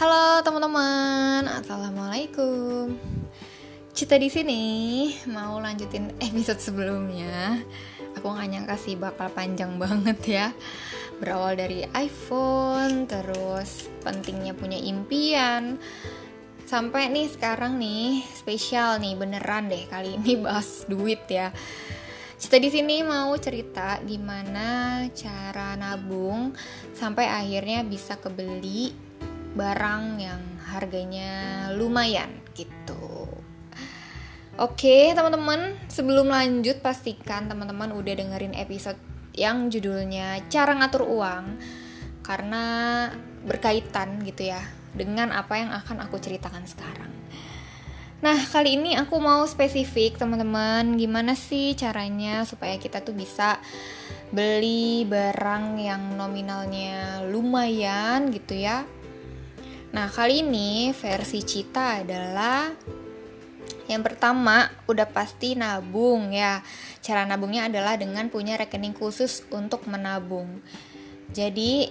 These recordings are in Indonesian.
Halo teman-teman, assalamualaikum. Cita di sini mau lanjutin episode sebelumnya. Aku nggak nyangka sih bakal panjang banget ya. Berawal dari iPhone, terus pentingnya punya impian, sampai nih sekarang nih spesial nih beneran deh kali ini bahas duit ya. Cita di sini mau cerita gimana cara nabung sampai akhirnya bisa kebeli barang yang harganya lumayan gitu. Oke, teman-teman, sebelum lanjut pastikan teman-teman udah dengerin episode yang judulnya Cara Ngatur Uang karena berkaitan gitu ya dengan apa yang akan aku ceritakan sekarang. Nah, kali ini aku mau spesifik teman-teman, gimana sih caranya supaya kita tuh bisa beli barang yang nominalnya lumayan gitu ya. Nah, kali ini versi Cita adalah yang pertama, udah pasti nabung ya. Cara nabungnya adalah dengan punya rekening khusus untuk menabung. Jadi,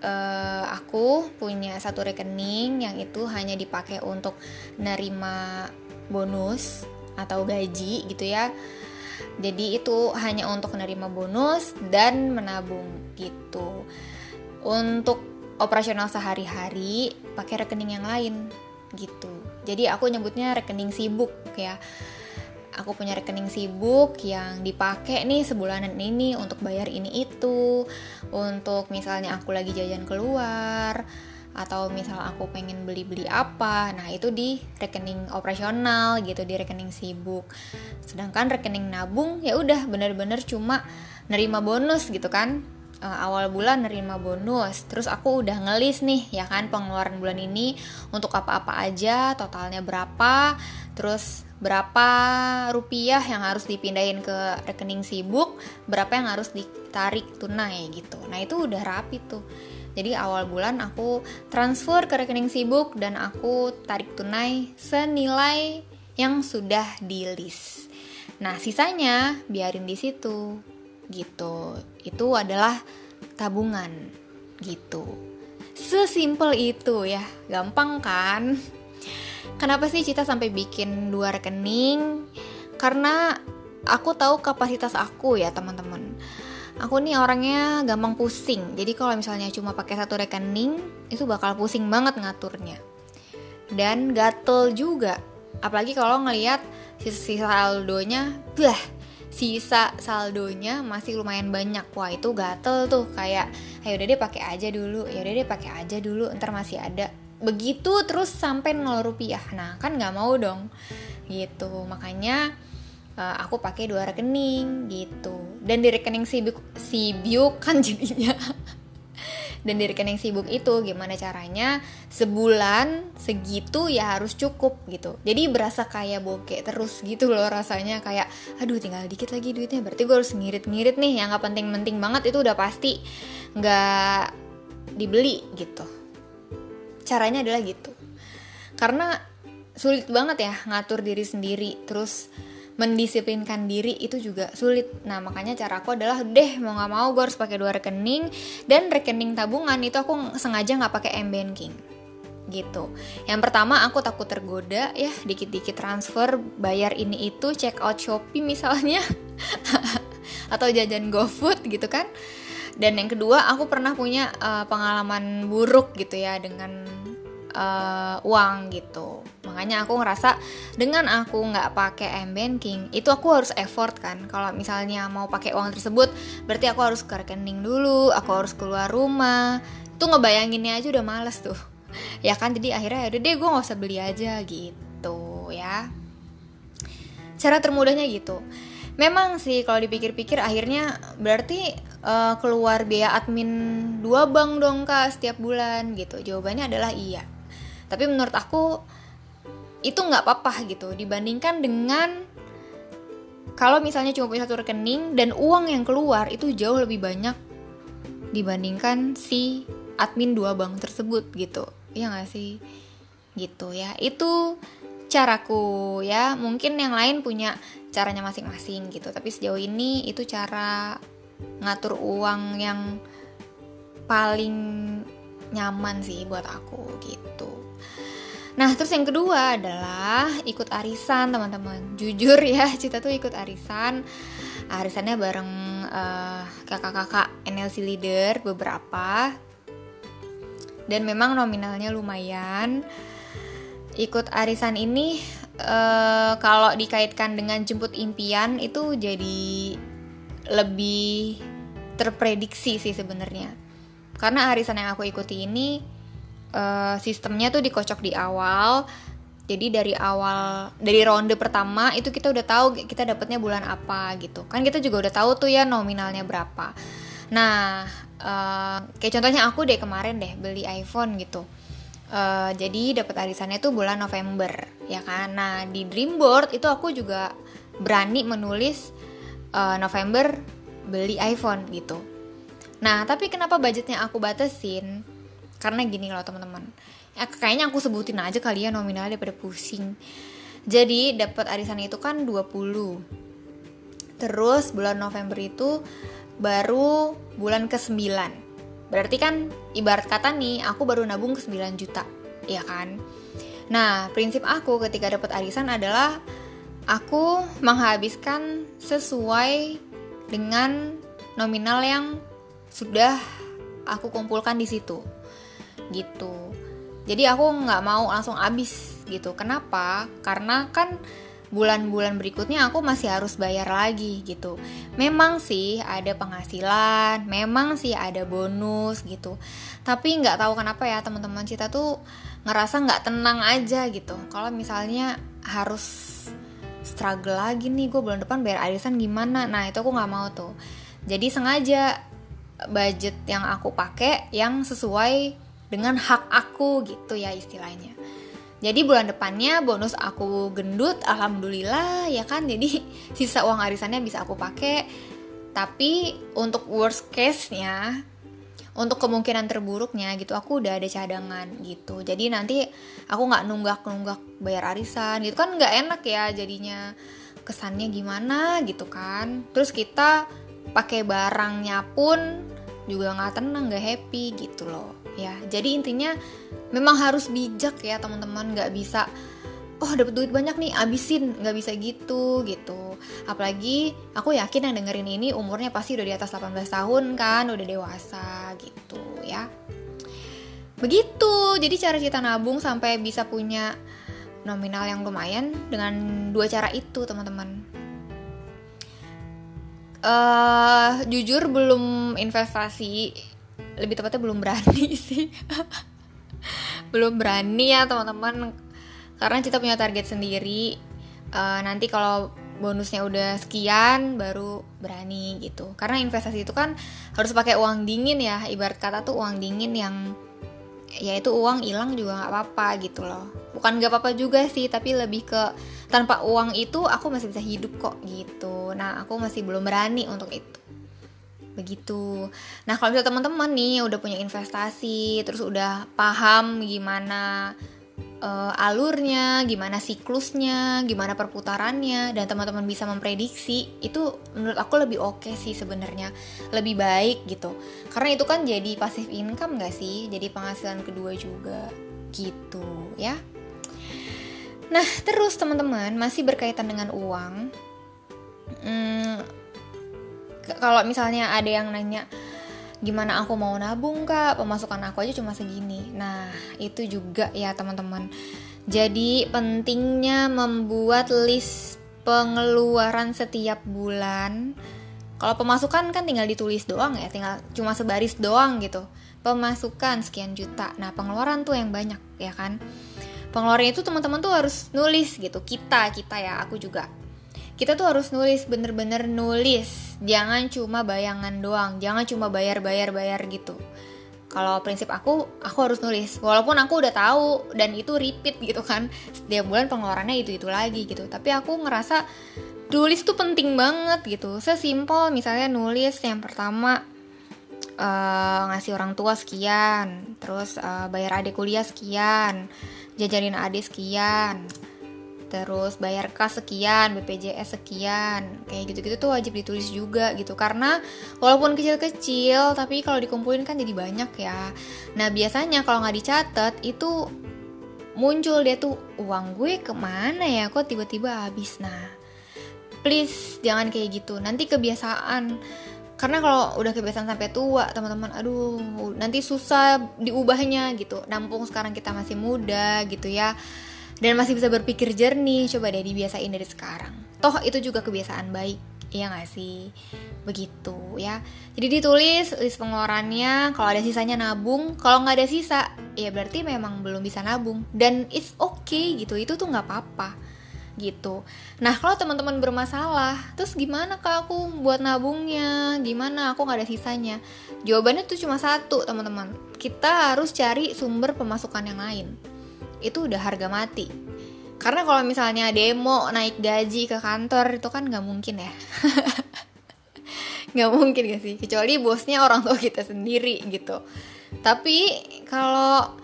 uh, aku punya satu rekening yang itu hanya dipakai untuk nerima bonus atau gaji gitu ya. Jadi itu hanya untuk menerima bonus dan menabung gitu. Untuk operasional sehari-hari pakai rekening yang lain gitu. Jadi aku nyebutnya rekening sibuk ya. Aku punya rekening sibuk yang dipakai nih sebulanan ini untuk bayar ini itu untuk misalnya aku lagi jajan keluar atau misal aku pengen beli-beli apa nah itu di rekening operasional gitu di rekening sibuk. Sedangkan rekening nabung ya udah bener-bener cuma nerima bonus gitu kan uh, awal bulan nerima bonus terus aku udah ngelis nih ya kan pengeluaran bulan ini untuk apa-apa aja totalnya berapa terus berapa rupiah yang harus dipindahin ke rekening sibuk, berapa yang harus ditarik tunai gitu. Nah, itu udah rapi tuh. Jadi awal bulan aku transfer ke rekening sibuk dan aku tarik tunai senilai yang sudah di list. Nah, sisanya biarin di situ gitu. Itu adalah tabungan gitu. Sesimpel itu ya. Gampang kan? Kenapa sih Cita sampai bikin dua rekening? Karena aku tahu kapasitas aku ya teman-teman. Aku nih orangnya gampang pusing. Jadi kalau misalnya cuma pakai satu rekening, itu bakal pusing banget ngaturnya. Dan gatel juga. Apalagi kalau ngelihat sisa saldonya, bah, sisa saldonya masih lumayan banyak. Wah, itu gatel tuh. Kayak ayo deh pakai aja dulu. Ya deh pakai aja dulu, ntar masih ada. Begitu terus sampai 0 rupiah. Nah kan nggak mau dong. Gitu. Makanya uh, aku pakai dua rekening gitu. Dan di rekening sibuk sibuk kan jadinya dan di rekening sibuk itu gimana caranya sebulan segitu ya harus cukup gitu. Jadi berasa kayak bokeh terus gitu loh rasanya kayak aduh tinggal dikit lagi duitnya. Berarti gue harus ngirit-ngirit nih yang gak penting-penting banget itu udah pasti nggak dibeli gitu. Caranya adalah gitu. Karena sulit banget ya ngatur diri sendiri terus mendisiplinkan diri itu juga sulit. Nah makanya cara aku adalah deh mau nggak mau gue harus pakai dua rekening dan rekening tabungan itu aku sengaja nggak pakai m banking. Gitu. Yang pertama aku takut tergoda ya dikit-dikit transfer bayar ini itu check out shopee misalnya atau jajan GoFood gitu kan. Dan yang kedua aku pernah punya uh, pengalaman buruk gitu ya dengan uh, uang gitu. Makanya aku ngerasa dengan aku nggak pakai m banking itu aku harus effort kan. Kalau misalnya mau pakai uang tersebut berarti aku harus ke rekening dulu aku harus keluar rumah. Tuh ngebayanginnya aja udah males tuh. Ya kan? Jadi akhirnya ya udah deh gue nggak usah beli aja gitu ya. Cara termudahnya gitu. Memang sih kalau dipikir-pikir akhirnya berarti uh, keluar biaya admin dua bank dong kak setiap bulan gitu. Jawabannya adalah iya tapi menurut aku itu nggak apa-apa gitu. Dibandingkan dengan kalau misalnya cuma punya satu rekening dan uang yang keluar itu jauh lebih banyak dibandingkan si admin dua bank tersebut gitu. Ya nggak sih? Gitu ya. Itu caraku ya. Mungkin yang lain punya caranya masing-masing gitu. Tapi sejauh ini itu cara ngatur uang yang paling nyaman sih buat aku gitu Nah, terus yang kedua adalah ikut arisan, teman-teman. Jujur ya, Cita tuh ikut arisan. Arisannya bareng uh, kakak-kakak NLC leader beberapa. Dan memang nominalnya lumayan. Ikut arisan ini uh, kalau dikaitkan dengan jemput impian itu jadi lebih terprediksi sih sebenarnya. Karena arisan yang aku ikuti ini uh, sistemnya tuh dikocok di awal. Jadi dari awal dari ronde pertama itu kita udah tahu kita dapatnya bulan apa gitu. Kan kita juga udah tahu tuh ya nominalnya berapa. Nah uh, kayak contohnya aku deh kemarin deh beli iPhone gitu. Uh, jadi dapat arisannya tuh bulan November ya kan? Nah di Dreamboard itu aku juga berani menulis uh, November beli iPhone gitu. Nah tapi kenapa budgetnya aku batasin karena gini loh teman-teman. Ya, kayaknya aku sebutin aja kali ya nominalnya daripada pusing. Jadi dapat arisan itu kan 20 terus bulan November itu baru bulan ke-9 berarti kan ibarat kata nih aku baru nabung ke 9 juta. Ya kan? Nah prinsip aku ketika dapat arisan adalah aku menghabiskan sesuai dengan nominal yang sudah aku kumpulkan di situ gitu jadi aku nggak mau langsung habis gitu kenapa karena kan bulan-bulan berikutnya aku masih harus bayar lagi gitu. Memang sih ada penghasilan, memang sih ada bonus gitu. Tapi nggak tahu kenapa ya teman-teman kita tuh ngerasa nggak tenang aja gitu. Kalau misalnya harus struggle lagi nih gue bulan depan bayar arisan gimana? Nah itu aku nggak mau tuh. Jadi sengaja budget yang aku pakai yang sesuai dengan hak aku gitu ya istilahnya. Jadi bulan depannya bonus aku gendut alhamdulillah ya kan? Jadi sisa uang arisannya bisa aku pakai. Tapi untuk worst case nya untuk kemungkinan terburuknya gitu aku udah ada cadangan gitu. Jadi nanti aku nggak nunggak nunggak bayar arisan gitu. Kan nggak enak ya jadinya kesannya gimana gitu kan. Terus kita pakai barangnya pun juga nggak tenang nggak happy gitu loh ya jadi intinya memang harus bijak ya teman-teman. Nggak bisa oh dapat duit banyak nih abisin. Nggak bisa gitu gitu. Apalagi aku yakin yang dengerin ini umurnya pasti udah di atas 18 tahun kan udah dewasa gitu ya. Begitu. Jadi cara kita nabung sampai bisa punya nominal yang lumayan dengan dua cara itu teman-teman. Uh, jujur belum investasi lebih tepatnya belum berani sih. Belum berani ya teman-teman. Karena kita punya target sendiri. Uh, nanti kalau bonusnya udah sekian baru berani gitu. Karena investasi itu kan harus pakai uang dingin ya. Ibarat kata tuh uang dingin yang ya itu uang hilang juga nggak apa-apa gitu loh. Bukan nggak apa-apa juga sih tapi lebih ke tanpa uang itu aku masih bisa hidup kok gitu. Nah aku masih belum berani untuk itu begitu. Nah kalau misalnya teman-teman nih udah punya investasi, terus udah paham gimana uh, alurnya, gimana siklusnya, gimana perputarannya, dan teman-teman bisa memprediksi, itu menurut aku lebih oke okay sih sebenarnya, lebih baik gitu. Karena itu kan jadi pasif income gak sih, jadi penghasilan kedua juga gitu ya. Nah terus teman-teman masih berkaitan dengan uang. Hmm, kalau misalnya ada yang nanya gimana aku mau nabung kak? Pemasukan aku aja cuma segini. Nah itu juga ya teman-teman. Jadi pentingnya membuat list pengeluaran setiap bulan. Kalau pemasukan kan tinggal ditulis doang ya tinggal cuma sebaris doang gitu. Pemasukan sekian juta. Nah pengeluaran tuh yang banyak ya kan? Pengeluaran itu teman-teman tuh harus nulis gitu. Kita kita ya aku juga kita tuh harus nulis bener-bener nulis. Jangan cuma bayangan doang. Jangan cuma bayar bayar bayar gitu. Kalau prinsip aku aku harus nulis. Walaupun aku udah tahu dan itu repeat gitu kan. Setiap bulan pengeluarannya itu itu lagi gitu. Tapi aku ngerasa nulis tuh penting banget gitu. Sesimpel misalnya nulis yang pertama uh, ngasih orang tua sekian. Terus uh, bayar adik kuliah sekian. Jajarin adik sekian terus bayar kas sekian, BPJS sekian, kayak gitu-gitu tuh wajib ditulis juga gitu. Karena walaupun kecil-kecil tapi kalau dikumpulin kan jadi banyak ya. Nah biasanya kalau nggak dicatat itu muncul dia tuh uang gue ke mana ya? Kok tiba-tiba habis? Nah please jangan kayak gitu. Nanti kebiasaan karena kalau udah kebiasaan sampai tua teman-teman aduh nanti susah diubahnya gitu. Nampung sekarang kita masih muda gitu ya dan masih bisa berpikir jernih coba deh dibiasain dari sekarang toh itu juga kebiasaan baik iya gak sih begitu ya jadi ditulis list pengeluarannya kalau ada sisanya nabung kalau nggak ada sisa ya berarti memang belum bisa nabung dan it's okay gitu itu tuh nggak apa-apa gitu. Nah kalau teman-teman bermasalah, terus gimana kak aku buat nabungnya? Gimana aku nggak ada sisanya? Jawabannya tuh cuma satu teman-teman. Kita harus cari sumber pemasukan yang lain. Itu udah harga mati. Karena kalau misalnya demo naik gaji ke kantor itu kan nggak mungkin ya. nggak mungkin gak sih? Kecuali bosnya orang tua kita sendiri gitu. Tapi kalau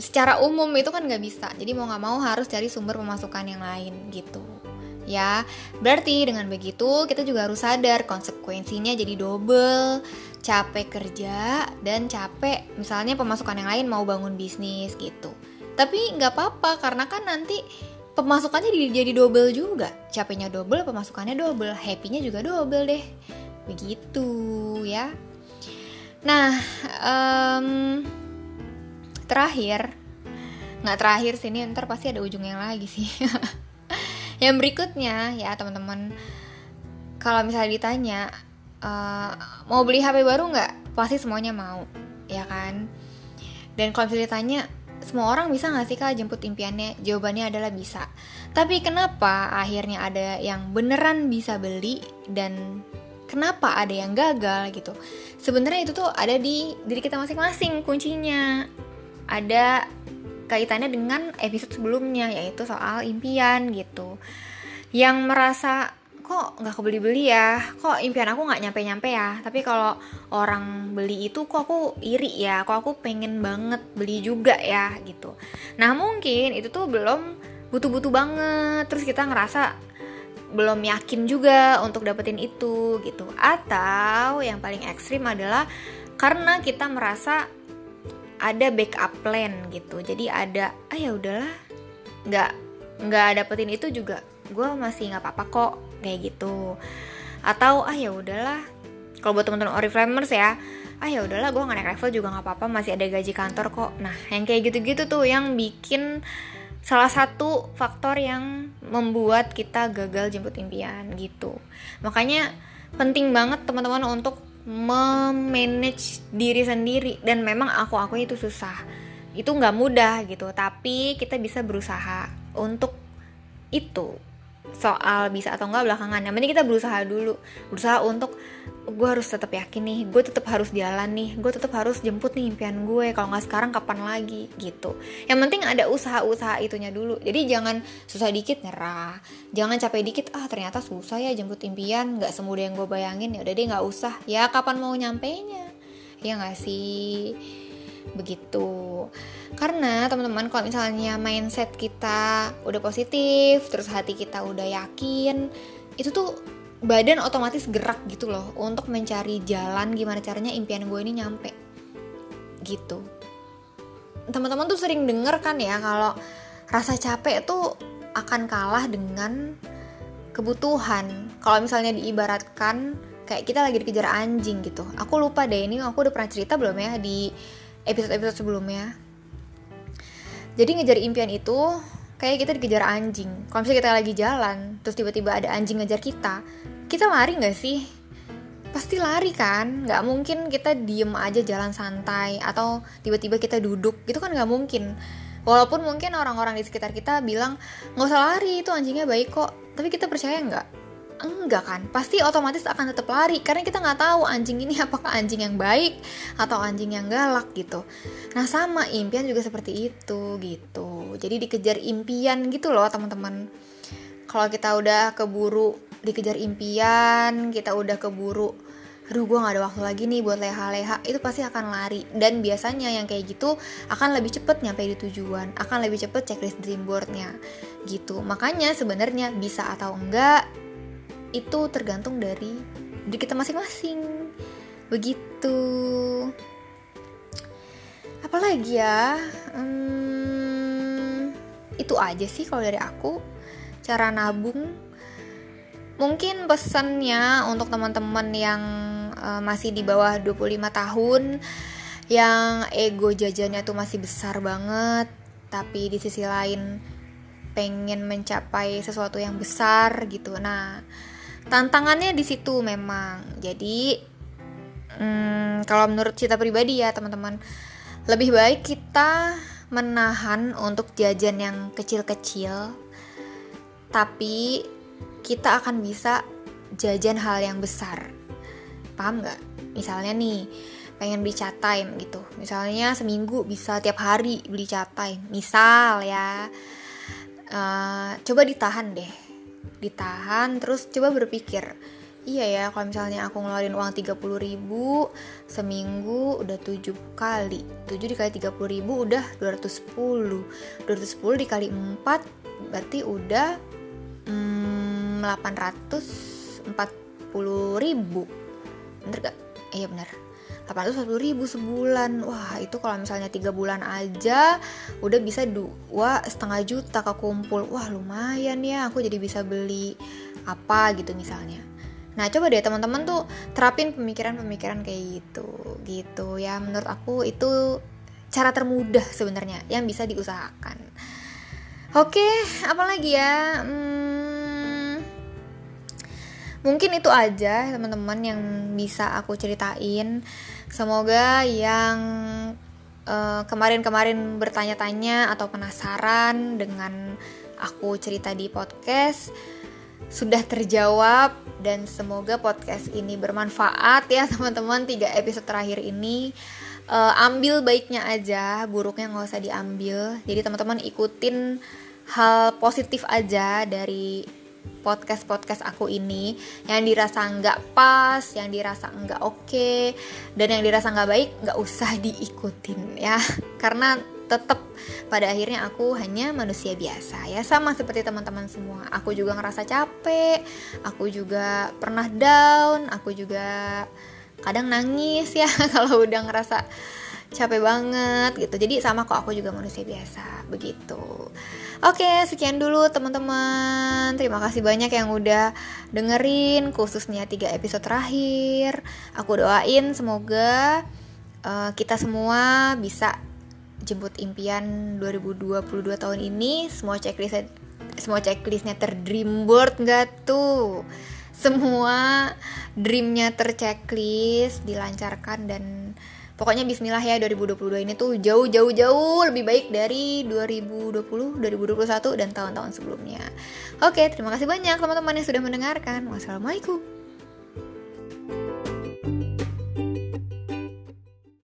secara umum itu kan nggak bisa jadi mau nggak mau harus cari sumber pemasukan yang lain gitu ya berarti dengan begitu kita juga harus sadar konsekuensinya jadi double capek kerja dan capek misalnya pemasukan yang lain mau bangun bisnis gitu tapi nggak apa-apa karena kan nanti pemasukannya jadi double juga. Capeknya double pemasukannya double happynya juga double deh. Begitu ya. Nah um, terakhir nggak terakhir sih ini ntar pasti ada ujung yang lagi sih. Yang berikutnya ya teman-teman kalau misalnya ditanya uh, mau beli HP baru nggak? Pasti semuanya mau ya kan? Dan kalau misalnya ditanya semua orang bisa nggak sih kak jemput impiannya? Jawabannya adalah bisa. Tapi kenapa akhirnya ada yang beneran bisa beli dan kenapa ada yang gagal gitu? Sebenarnya itu tuh ada di diri kita masing-masing kuncinya. Ada kaitannya dengan episode sebelumnya yaitu soal impian gitu. Yang merasa kok nggak kebeli-beli ya? Kok impian aku nggak nyampe-nyampe ya? Tapi kalau orang beli itu kok aku iri ya? Kok aku pengen banget beli juga ya? Gitu. Nah mungkin itu tuh belum butuh-butuh banget. Terus kita ngerasa belum yakin juga untuk dapetin itu gitu. Atau yang paling ekstrim adalah karena kita merasa ada backup plan gitu. Jadi ada ah ya udahlah nggak nggak dapetin itu juga gue masih nggak apa-apa kok kayak gitu. Atau ah ya udahlah. Kalau buat teman-teman oriflamers ya ah ya udahlah gue nggak naik level juga nggak apa-apa masih ada gaji kantor kok. Nah yang kayak gitu-gitu tuh yang bikin salah satu faktor yang membuat kita gagal jemput impian gitu. Makanya penting banget teman-teman untuk memanage diri sendiri. Dan memang aku aku itu susah. Itu nggak mudah gitu. Tapi kita bisa berusaha untuk itu soal bisa atau enggak belakangan. Yang penting kita berusaha dulu. Berusaha untuk gue harus tetap yakin nih gue tetap harus jalan nih gue tetap harus jemput nih impian gue kalau nggak sekarang kapan lagi? Gitu. Yang penting ada usaha-usaha itunya dulu. Jadi jangan susah dikit nyerah. Jangan capek dikit ah ternyata susah ya jemput impian nggak semudah yang gue bayangin. Ya udah deh nggak usah. Ya kapan mau nyampe nya ya nggak sih begitu. Karena teman-teman kalau misalnya mindset kita udah positif terus hati kita udah yakin itu tuh badan otomatis gerak gitu loh untuk mencari jalan gimana caranya impian gue ini nyampe. Gitu. Teman-teman tuh sering denger kan ya kalau rasa capek tuh akan kalah dengan kebutuhan. Kalau misalnya diibaratkan kayak kita lagi dikejar anjing gitu. Aku lupa deh ini aku udah pernah cerita belum ya di episode-episode sebelumnya. Jadi ngejar impian itu kayak kita dikejar anjing. Kalau misalnya kita lagi jalan terus tiba-tiba ada anjing ngejar kita kita lari nggak sih? Pasti lari kan? Nggak mungkin kita diem aja jalan santai atau tiba-tiba kita duduk. Gitu kan nggak mungkin. Walaupun mungkin orang-orang di sekitar kita bilang nggak usah lari itu anjingnya baik kok. Tapi kita percaya nggak enggak kan? Pasti otomatis akan tetap lari karena kita nggak tahu anjing ini apakah anjing yang baik atau anjing yang galak gitu. Nah sama impian juga seperti itu gitu. Jadi dikejar impian gitu loh teman-teman. Kalau kita udah keburu dikejar impian kita udah keburu aduh gue gak ada waktu lagi nih buat leha-leha itu pasti akan lari. Dan biasanya yang kayak gitu akan lebih cepet nyampe di tujuan akan lebih cepet checklist dream boardnya gitu. Makanya sebenarnya bisa atau enggak itu tergantung dari diri kita masing-masing. Begitu. Apalagi ya? Hmm, itu aja sih kalau dari aku. Cara nabung. Mungkin pesannya untuk teman-teman yang uh, masih di bawah 25 tahun yang ego jajannya tuh masih besar banget tapi di sisi lain pengen mencapai sesuatu yang besar gitu. Nah tantangannya di situ memang. Jadi hmm, kalau menurut cita pribadi ya teman-teman lebih baik kita menahan untuk jajan yang kecil-kecil tapi kita akan bisa jajan hal yang besar. Paham nggak? Misalnya nih pengen beli chat time gitu. Misalnya seminggu bisa tiap hari beli chat time. Misal ya uh, coba ditahan deh ditahan terus coba berpikir iya ya kalau misalnya aku ngeluarin uang 30 ribu seminggu udah 7 kali 7 dikali 30 ribu udah 210 210 dikali 4 berarti udah hmm, 840 ribu. Bener gak? iya bener 840 ribu sebulan. Wah itu kalau misalnya tiga bulan aja udah bisa dua setengah juta kekumpul. Wah lumayan ya aku jadi bisa beli apa gitu misalnya. Nah coba deh teman-teman tuh terapin pemikiran-pemikiran kayak gitu gitu. Ya menurut aku itu cara termudah sebenarnya yang bisa diusahakan. Oke apalagi ya? Hmm, mungkin itu aja teman-teman yang bisa aku ceritain Semoga yang kemarin kemarin-kemarin bertanya-tanya atau penasaran dengan aku cerita di podcast sudah terjawab dan semoga podcast ini bermanfaat ya teman-teman. Tiga episode terakhir ini uh, ambil baiknya aja buruknya nggak usah diambil. Jadi teman-teman ikutin hal positif aja dari podcast podcast aku ini yang dirasa nggak pas, yang dirasa nggak oke, okay, dan yang dirasa nggak baik nggak usah diikutin ya, karena tetap pada akhirnya aku hanya manusia biasa ya. Sama seperti teman-teman semua. Aku juga ngerasa capek, aku juga pernah down, aku juga kadang nangis ya kalau udah ngerasa capek banget gitu. Jadi sama kok aku juga manusia biasa begitu oke sekian dulu teman-teman. Terima kasih banyak yang udah dengerin khususnya tiga episode terakhir. Aku doain semoga uh, kita semua bisa jemput impian 2022 tahun ini. Semua checklist semua checklistnya terdreamboard nggak tuh? Semua dreamnya terchecklist dilancarkan dan Pokoknya bismillah ya 2022 ini tuh jauh-jauh jauh lebih baik dari 2020, 2021 dan tahun-tahun sebelumnya. Oke, terima kasih banyak teman-teman yang sudah mendengarkan. Wassalamualaikum.